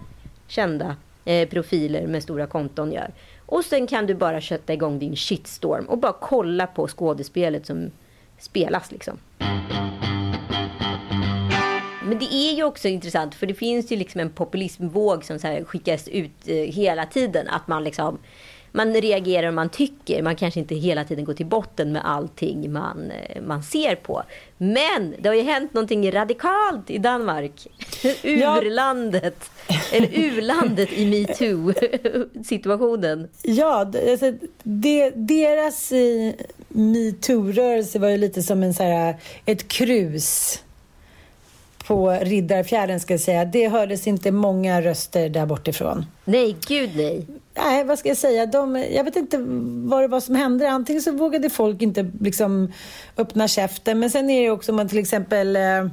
S1: kända eh, profiler med stora konton gör. Och sen kan du bara kötta igång din shitstorm och bara kolla på skådespelet som spelas liksom. Men det är ju också intressant för det finns ju liksom en populismvåg som så skickas ut eh, hela tiden. Att man liksom man reagerar och man tycker. Man kanske inte hela tiden går till botten med allting man, eh, man ser på. Men det har ju hänt någonting radikalt i Danmark. Urlandet. Ja. Eller urlandet i metoo-situationen.
S2: Ja, alltså, det, deras eh, metoo-rörelse var ju lite som en, så här, ett krus på Riddarfjärden ska jag säga. Det hördes inte många röster där bortifrån.
S1: Nej, gud nej.
S2: Nej, vad ska jag säga? De, jag vet inte vad det var som hände. Antingen så vågade folk inte liksom öppna käften. Men sen är det också om man till exempel eh, om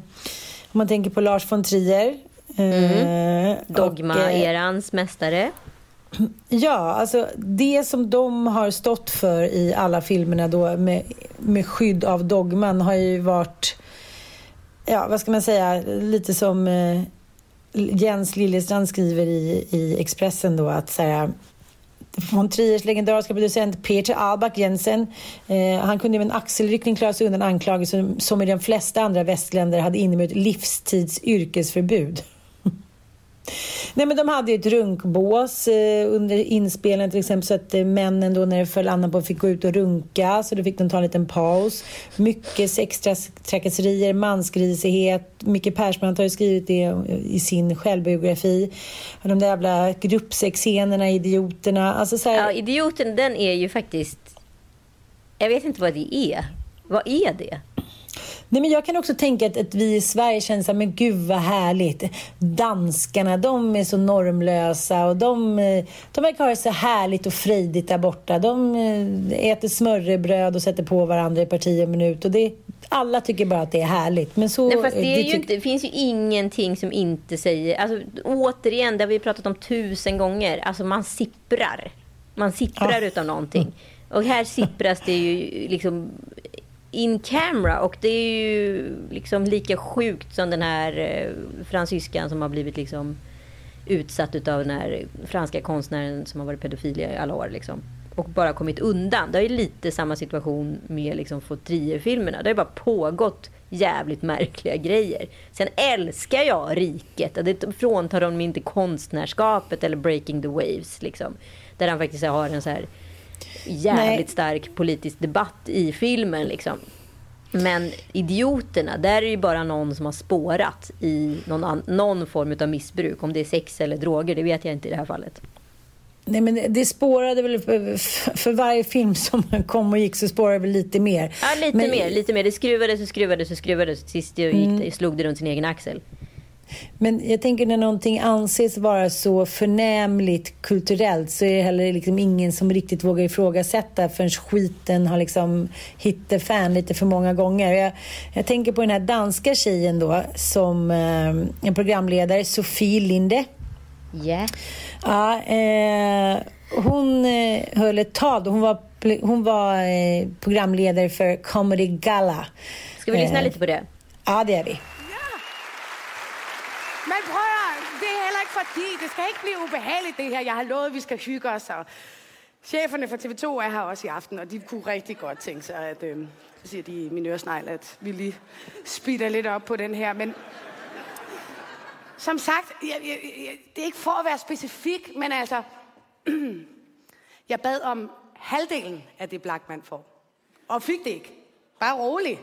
S2: man tänker på Lars von Trier.
S1: Mm. Eh, Dogma-erans eh, mästare.
S2: Ja, alltså det som de har stått för i alla filmerna då med, med skydd av dogman har ju varit ja, vad ska man säga, lite som eh, Jens Liljestrand skriver i, i Expressen då att så här, von Triers legendariska producent Peter Albach Jensen. Eh, han kunde med en axelryckning klara sig undan anklagelser som, som i de flesta andra västländer hade inneburit livstids yrkesförbud. Nej, men de hade ju ett runkbås eh, under inspelningen till exempel så att eh, männen då när det föll annan på fick gå ut och runka så då fick de ta en liten paus. Mycket sextrakasserier, mansgrisighet. Micke Persbrandt har ju skrivit det eh, i sin självbiografi. De där jävla gruppsexscenerna, idioterna. Alltså så här...
S1: Ja, idioten den är ju faktiskt... Jag vet inte vad det är. Vad är det?
S2: Nej, men jag kan också tänka att, att vi i Sverige känner så men gud vad härligt. Danskarna, de är så normlösa och de, eh, de verkar ha det så härligt och frejdigt där borta. De eh, äter smörrebröd och sätter på varandra i parti och minut. Och det, alla tycker bara att det är härligt. Men så,
S1: Nej, fast det, är ju inte, det finns ju ingenting som inte säger... Alltså, återigen, det har vi pratat om tusen gånger. Alltså man sipprar. Man sipprar ja. utav någonting. Och här sippras det ju liksom in camera och det är ju liksom lika sjukt som den här eh, fransyskan som har blivit liksom utsatt utav den här franska konstnären som har varit pedofil i alla år liksom. Och bara kommit undan. Det är lite samma situation med liksom Fautrier-filmerna. Det har bara pågått jävligt märkliga grejer. Sen älskar jag riket. Det fråntar dem inte konstnärskapet eller breaking the waves. Liksom. Där han faktiskt har en så här jävligt Nej. stark politisk debatt i filmen. Liksom. Men idioterna, där är det ju bara någon som har spårat i någon, någon form av missbruk. Om det är sex eller droger, det vet jag inte i det här fallet.
S2: Nej, men det spårade väl för, varje film som kom och gick så spårade det väl lite mer.
S1: Ja, lite men... mer. lite mer. Det skruvades och skruvades och skruvades. Sist det gick, mm. slog det runt sin egen axel.
S2: Men jag tänker när någonting anses vara så förnämligt kulturellt så är det heller liksom ingen som riktigt vågar ifrågasätta förrän skiten har liksom hittat fan lite för många gånger. Jag, jag, tänker på den här danska tjejen då som eh, en programledare, Sofie Linde.
S1: Yeah.
S2: Ja, eh, hon eh, höll ett tal. Hon var, hon var eh, programledare för Comedy Gala.
S1: Ska vi lyssna eh, lite på det?
S2: Ja, det är vi.
S5: Men prøv at, det er heller ikke fordi, det skal ikke blive ubehageligt det her. Jeg har lovet, at vi skal hygge os, og cheferne fra TV2 er her også i aften, og de kunne rigtig godt tænke sig, at, øh, så siger de i min øresnegl, at vi lige speeder lidt op på den her. Men som sagt, jeg, jeg, jeg, det er ikke for at være specifik, men altså, jeg bad om halvdelen af det Blackman får. Og fik det ikke. Bare rolig.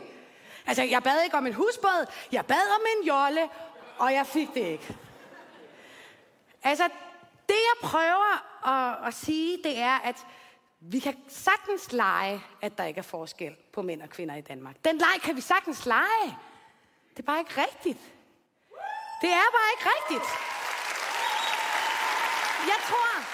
S5: Altså, jeg bad ikke om en husbåd, jeg bad om en jolle, og jeg fik det ikke. Altså, det jeg prøver at, at sige, det er, at vi kan sagtens lege, at der ikke er forskel på mænd og kvinder i Danmark. Den leg kan vi sagtens lege. Det er bare ikke rigtigt. Det er bare ikke rigtigt. Jeg tror,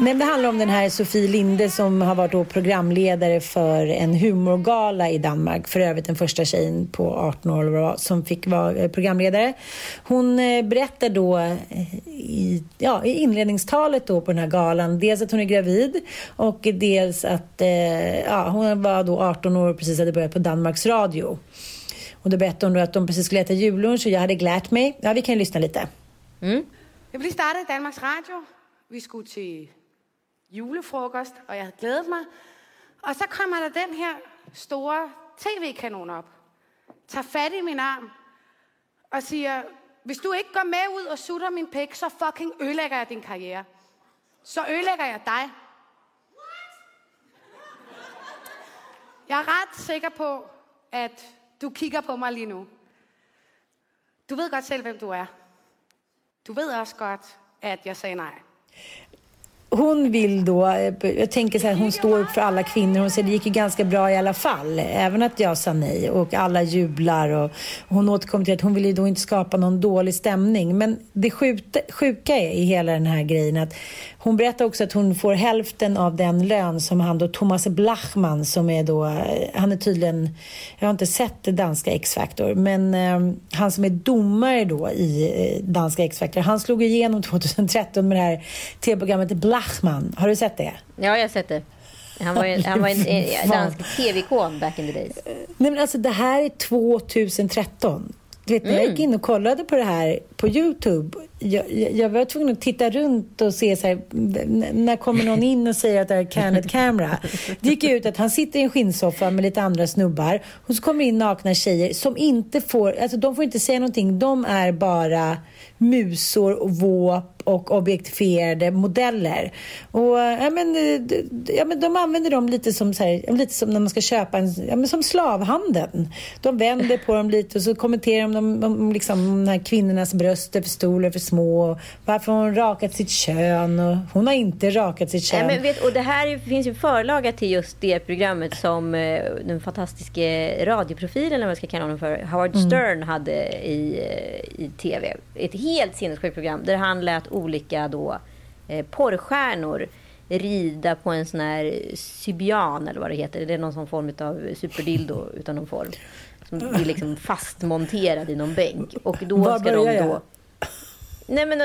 S2: Nej, det handlar om den här Sofie Linde som har varit då programledare för en humorgala i Danmark. För övrigt den första tjejen på 18 år som fick vara eh, programledare. Hon eh, berättar då eh, i, ja, i inledningstalet då på den här galan dels att hon är gravid och dels att ja, hon var då 18 år och precis hade börjat på Danmarks Radio. Och då berättade hon då att de precis skulle äta jullunch och jag hade glatt mig. Ja, vi kan lyssna lite.
S5: Mm. Jag vill starta Danmarks Radio. Vi skulle til julefrokost, og jeg havde glædet mig. Og så kommer der den her store tv-kanon op, tager fat i min arm og siger, hvis du ikke går med ud og sutter min pæk, så fucking ødelægger jeg din karriere. Så ødelægger jeg dig. Jeg er ret sikker på, at du kigger på mig lige nu. Du ved godt selv, hvem du er. Du ved også godt, at jeg sagde nej
S2: hon vill då, jag tänker så här, hon står upp för alla kvinnor. Hon säger det gick ju ganska bra i alla fall, även att jag sa nej och alla jublar. Och hon återkommer till att hon vill ju då inte skapa någon dålig stämning. Men det sjuka är i hela den här grejen att hon berättar också att hon får hälften av den lön som han då, Thomas Blachman, som är då, han är tydligen, jag har inte sett det danska X-Factor, men eh, han som är domare då i eh, danska X-Factor, han slog igenom 2013 med det här tv-programmet Blachman. Har du sett det?
S1: Ja, jag har sett det. Han var, en, han var en, en dansk tv-ikon back in the days.
S2: Nej, men alltså det här är 2013. Du vet, när jag gick in och kollade på det här på Youtube, jag, jag var tvungen att titta runt och se så här, när kommer någon in och säger att det är Canet Camera? Det gick ut att han sitter i en skinnsoffa med lite andra snubbar och så kommer in nakna tjejer som inte får, alltså de får inte säga någonting, de är bara musor och våp och objektifierade modeller. Och, ja, men, ja, men de använder dem lite som, så här, lite som när man ska köpa en, ja, men som slavhandeln. De vänder på dem lite och så kommenterar de om, om liksom, de här kvinnornas bröst är för stora eller för små. Varför har hon rakat sitt kön? Och hon har inte rakat sitt kön.
S1: Nej, vet, och det här finns ju förlaga till just det programmet som eh, den fantastiska radioprofilen, eller vad man ska kalla honom för, Howard mm. Stern hade i, eh, i tv. Ett helt sinnessjukt program där han lät olika då, eh, porrstjärnor rida på en sån här sybian eller vad det heter. Det är någon sån form av superdildo utan någon form. Som är liksom fastmonterad i någon bänk. Och då ska de då... Nej men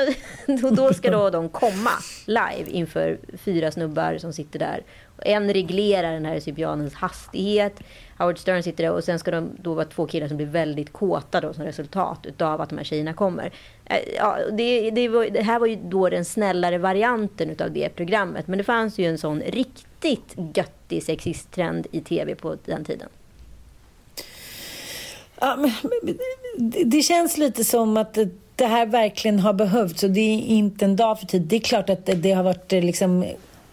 S1: då, då ska då de komma live inför fyra snubbar som sitter där. En reglerar den här sybianens hastighet. Howard Stern sitter där och sen ska de då vara två killar som blir väldigt kåta då som resultat utav att de här tjejerna kommer. Eh, ja, det, det, var, det här var ju då den snällare varianten utav det programmet. Men det fanns ju en sån riktigt göttig sexisttrend i tv på den tiden.
S2: Ja, men, det känns lite som att det här verkligen har behövts och det är inte en dag för tid. Det är klart att det har varit liksom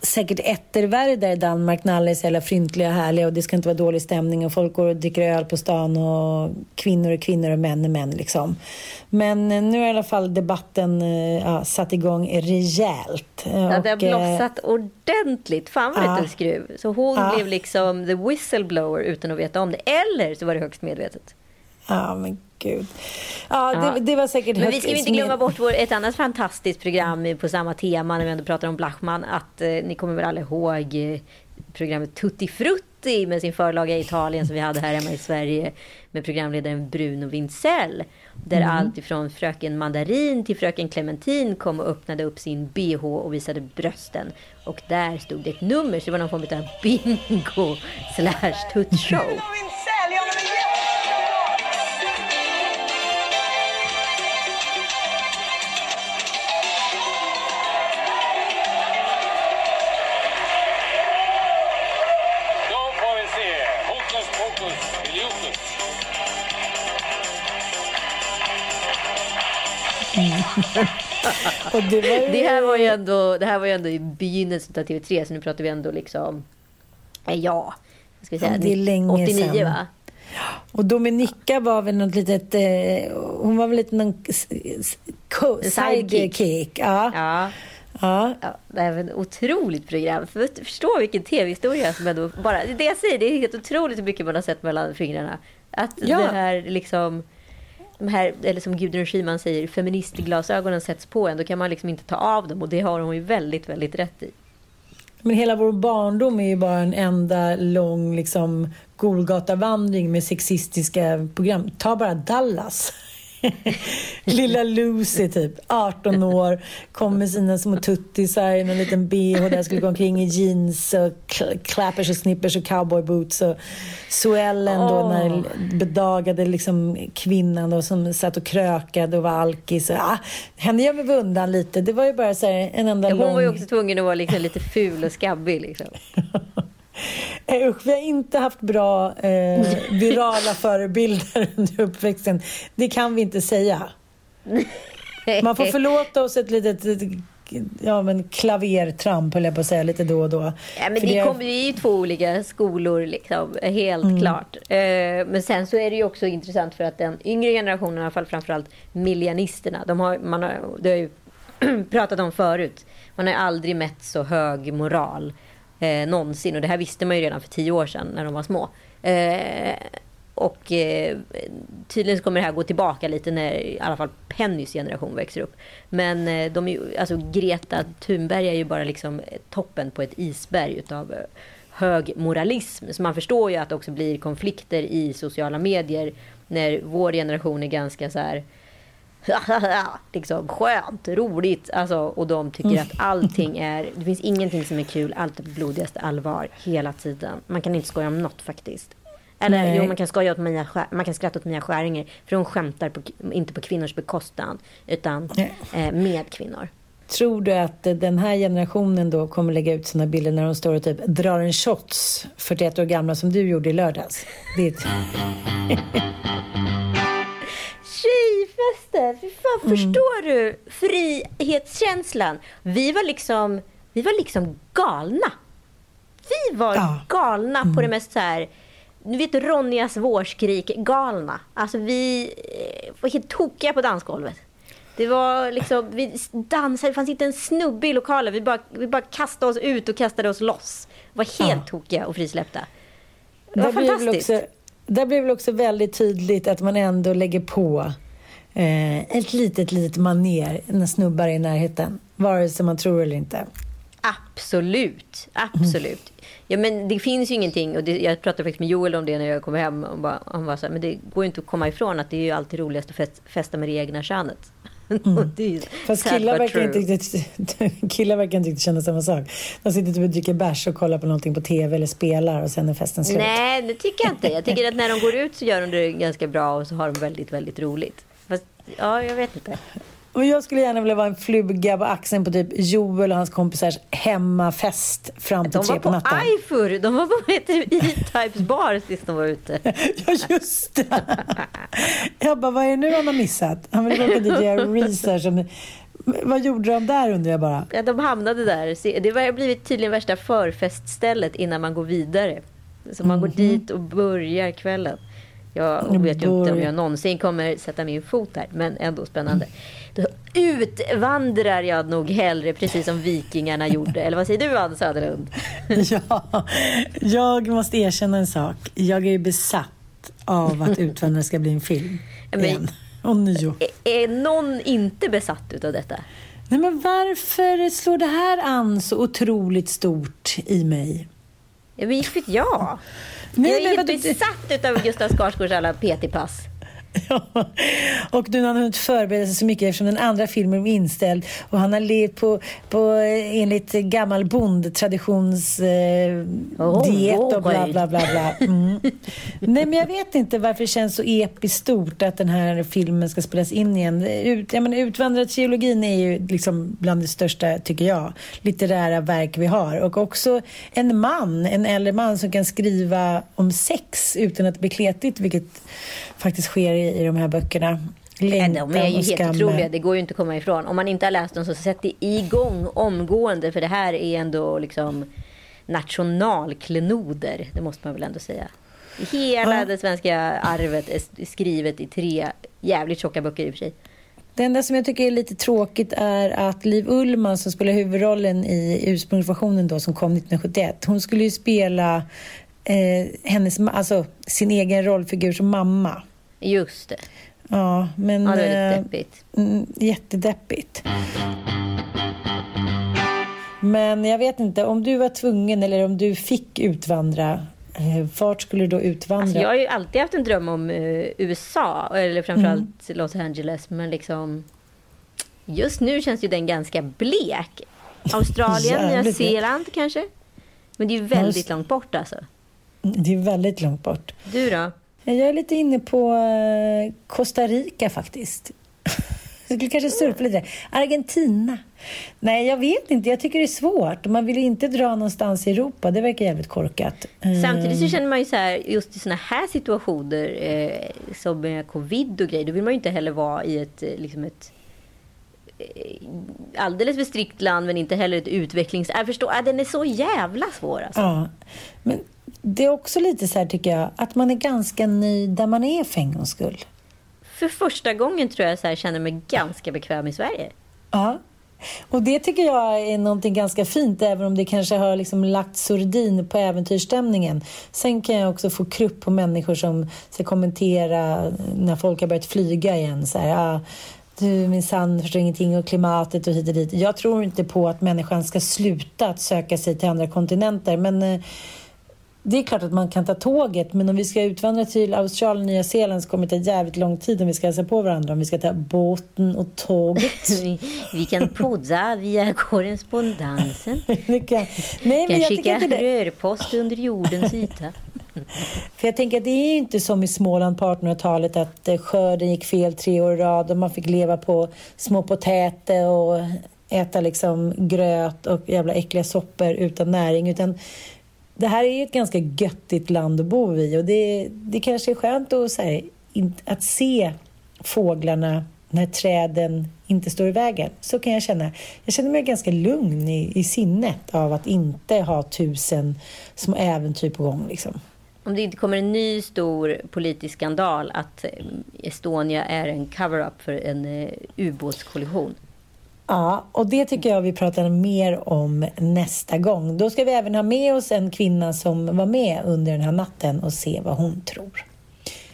S2: säkert ettervärre där i Danmark när alla är så jävla fryntliga och härliga och det ska inte vara dålig stämning och folk går och dricker öl på stan och kvinnor är kvinnor och män är män liksom. Men eh, nu har i alla fall debatten eh, ja, satt igång rejält.
S1: Ja, det har blossat eh, ordentligt. Fan vad ja, det skruv. Så hon ja. blev liksom the whistleblower utan att veta om det. Eller så var det högst medvetet.
S2: Ja, men gud. Ja, ja. Det, det, var säkert
S1: Men vi ska inte glömma bort vår, ett annat fantastiskt program på samma tema när vi ändå pratar om Blachman. Att eh, ni kommer väl alla ihåg eh, programmet Tutti Frutti med sin förlaga i Italien som vi hade här hemma i Sverige med programledaren Bruno Wintzell. Där mm. allt ifrån fröken Mandarin till fröken Clementin kom och öppnade upp sin bh och visade brösten. Och där stod det ett nummer, så det var någon form av bingo slash tuttshow.
S2: Ju...
S1: det, här var ju ändå, det här var ju ändå i begynnelsen av TV3, så nu pratar vi ändå liksom... Eh, ja, ska vi säga, ja, det är länge 89 sedan. va?
S2: Och Dominika var väl något litet... Eh, hon var väl lite någon sidekick. Ja.
S1: ja. Ja. ja. Det är ett otroligt program. För, förstå vilken tv-historia som ändå bara... Det jag säger, det är helt otroligt hur mycket man har sett mellan fingrarna. Att ja. det här liksom de här, eller som Gudrun Schyman säger, feministglasögonen sätts på en, då kan man liksom inte ta av dem. Och det har hon ju väldigt, väldigt rätt i.
S2: Men hela vår barndom är ju bara en enda lång liksom, Golgatavandring med sexistiska program. Ta bara Dallas. Lilla Lucy typ, 18 år, kom med sina små tuttisar i en liten bh där skulle gå omkring i jeans och clappers och snippers och cowboyboots och Suellen då, oh. när bedagade liksom kvinnan då, som satt och krökade och var alkis. Ah, henne gör vi undan lite. Det var ju bara så här, en enda
S1: ja,
S2: hon lång...
S1: var ju också tvungen att vara liksom lite ful och skabbig liksom.
S2: Eh, usch, vi har inte haft bra eh, virala förebilder under uppväxten. Det kan vi inte säga. Man får förlåta oss ett litet ja, men klavertramp, höll jag på att säga, lite då och då.
S1: Ja, men det, det kommer ju i två olika skolor, liksom, helt mm. klart. Eh, men sen så är det ju också intressant för att den yngre generationen, i alla fall framförallt miljanisterna, de har, man har, det har ju pratat om förut, man har aldrig mätt så hög moral eh, någonsin. Och det här visste man ju redan för tio år sedan när de var små. Eh, och eh, tydligen så kommer det här gå tillbaka lite när i alla fall Pennys generation växer upp. Men eh, de är ju, alltså Greta Thunberg är ju bara liksom toppen på ett isberg utav eh, hög moralism. Så man förstår ju att det också blir konflikter i sociala medier när vår generation är ganska så här liksom skönt, roligt. Alltså, och de tycker att allting är... Det finns ingenting som är kul. Allt är blodigaste allvar hela tiden. Man kan inte skoja om något faktiskt. Eller
S2: Nej.
S1: jo, man kan skoja åt Mia, Skär- man kan skratta åt Mia Skäringer. För hon skämtar på, inte på kvinnors bekostnad, utan eh, med kvinnor.
S2: Tror du att den här generationen då kommer lägga ut sina bilder när de står och typ drar en shots 41 år gamla som du gjorde i lördags? Det.
S1: Tjejfester! Fy fan,
S2: Mm.
S1: förstår du frihetskänslan? Vi var liksom, vi var liksom galna. Vi var
S2: Ja. Mm.
S1: galna på det mest så här... Du vet Ronjas vårskrik, galna. Alltså vi eh, var helt tokiga på dansgolvet. Det var liksom, vi dansade, det fanns inte en snubbe i lokalen. Vi bara, vi bara kastade oss ut och kastade oss loss. var helt tokiga och frisläppta. Det var
S2: Där
S1: fantastiskt.
S2: Där blir väl också väldigt tydligt att man ändå lägger på eh, ett litet, litet maner när snubbar är i närheten. Vare sig man tror eller inte.
S1: Absolut, absolut. Ja, men det finns ju ingenting, och det, jag pratade faktiskt med Joel om det när jag kom hem. Och bara, han var så här, men det går ju inte att komma ifrån att det är ju alltid roligast att fest, festa med det egna könet. Det
S2: Mm. Fast killar verkar, inte riktigt, killar verkar inte riktigt känna samma sak. De sitter typ och dricker bärs och kollar på någonting på TV eller spelar och sen är festen slut.
S1: Nej, det tycker jag inte. Jag tycker att när de går ut så gör de det ganska bra och så har de väldigt, väldigt roligt. Fast, ja, jag vet inte.
S2: Och jag skulle gärna vilja vara en fluga på axeln på typ Joel och hans kompisars hemmafest fram till
S1: De
S2: tre
S1: var
S2: på
S1: på
S2: natten.
S1: Eifur. De var på E-Types bar sist de var ute.
S2: Ja, just det. Jag bara, vad är det nu han har missat? Han vill åka dit och göra research. om- Vad gjorde de där undrar jag bara.
S1: Ja, de hamnade där. Det har blivit tydligen värsta förfeststället innan man går vidare. Så man går dit och börjar kvällen. Jag vet ju inte om jag någonsin kommer sätta min fot där, men ändå spännande. Då utvandrar jag nog hellre, precis som vikingarna gjorde. Eller vad säger du, Ann Söderlund?
S2: Ja, jag måste erkänna en sak. Jag är ju besatt av att Utvandra ska bli en film.
S1: Men-
S2: Igen. Nio.
S1: Är- Är någon inte besatt utav detta?
S2: Nej, men varför slår det här an så otroligt stort i mig?
S1: Ja, men inte vet jag.
S2: Nej,
S1: jag är
S2: men
S1: helt besatt utav Gustav Skarsgårds alla PT-pass.
S2: Och nu har han hunnit förbereda sig så mycket eftersom den andra filmen är inställd och han har levt på, på eh, enligt gammal bondtraditions eh,
S1: Oh,
S2: och bla bla bla. bla. Mm. Nej men jag vet inte varför det känns så episkt stort att den här filmen ska spelas in igen. Ut, jag menar, Utvandrartrilogin är ju liksom bland det största, tycker jag, litterära verk vi har. Och också en man, en äldre man som kan skriva om sex utan att det blir kletigt, vilket faktiskt sker i, i de här böckerna. Längtan
S1: de är ju helt otroliga, det går ju inte att komma ifrån. Om man inte har läst dem så sätt det igång omgående, för det här är ändå liksom nationalklenoder, det måste man väl ändå säga. Hela
S2: Ja.
S1: det svenska arvet är skrivet i tre jävligt tjocka böcker i och för sig.
S2: Det enda som jag tycker är lite tråkigt är att Liv Ullmann som spelar huvudrollen i ursprungsversionen då som kom 1971, hon skulle ju spela eh, hennes, alltså, sin egen rollfigur som mamma.
S1: Just det.
S2: Ja, men...
S1: Ja, det lite
S2: eh,
S1: deppigt.
S2: Mm, jättedeppigt. Men jag vet inte, om du var tvungen eller om du fick utvandra, eh, vart skulle du då utvandra?
S1: Alltså, jag har ju alltid haft en dröm om eh, USA, eller framförallt Los Angeles, men liksom... Just nu känns ju den ganska blek. Australien, Nya. Zeeland kanske? Men det är ju väldigt långt bort alltså.
S2: Det är väldigt långt bort.
S1: Du då?
S2: Jag är lite inne på eh, Costa Rica faktiskt. Jag skulle kanske surfa lite. Argentina. Nej, jag vet inte. Jag tycker det är svårt. Man vill inte dra någonstans i Europa. Det verkar jävligt korkat. Eh,
S1: Samtidigt så känner man ju så här, just i såna här situationer eh, som med covid och grejer, då vill man ju inte heller vara i ett, eh, liksom ett eh, alldeles för strikt land, men inte heller ett utvecklings... Jag förstår, ah, den är så jävla svår alltså.
S2: Ja. Men det är också lite så här, tycker jag, att man är ganska nöjd där man är för en gångs skull.
S1: För första gången tror jag så här, känner mig ganska bekväm i Sverige.
S2: Ja. Och det tycker jag är någonting ganska fint, även om det kanske har liksom lagt sordin på äventyrsstämningen. Sen kan jag också få krupp på människor som ska kommentera när folk har börjat flyga igen. Så här, ah, du minsann förstår ingenting och klimatet och hit och dit. Jag tror inte på att människan ska sluta att söka sig till andra kontinenter, men eh, det är klart att man kan ta tåget, men om vi ska utvandra till Australien och Nya Zeeland så kommer det ta jävligt lång tid om vi ska hälsa på varandra. Om vi ska ta båten och tåget.
S1: Vi, vi kan podda via korrespondensen.
S2: Det kan... Nej, men
S1: kan skicka rörpost under jordens yta.
S2: För jag tänker att det är inte som i Småland på 1800-talet att eh, skörden gick fel tre år i rad och man fick leva på små potäter och äta liksom gröt och jävla äckliga soppor utan näring. Utan det här är ju ett ganska göttigt land att bo i och det, det kanske är skönt att, här, att se fåglarna när träden inte står i vägen. Så kan jag känna. Jag känner mig ganska lugn i, i sinnet av att inte ha tusen små äventyr på gång. Liksom.
S1: Om det inte kommer en ny stor politisk skandal att eh, Estonia är en cover-up för en uh, ubåtskollision.
S2: Ja, och det tycker jag vi pratar mer om nästa gång. Då ska vi även ha med oss en kvinna som var med under den här natten och se vad hon tror.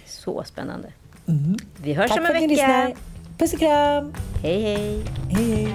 S1: Så spännande. Mm. Vi hörs
S2: Tack
S1: om en vecka.
S2: Lyssnar. Puss och kram.
S1: Hej, hej.
S2: Hej,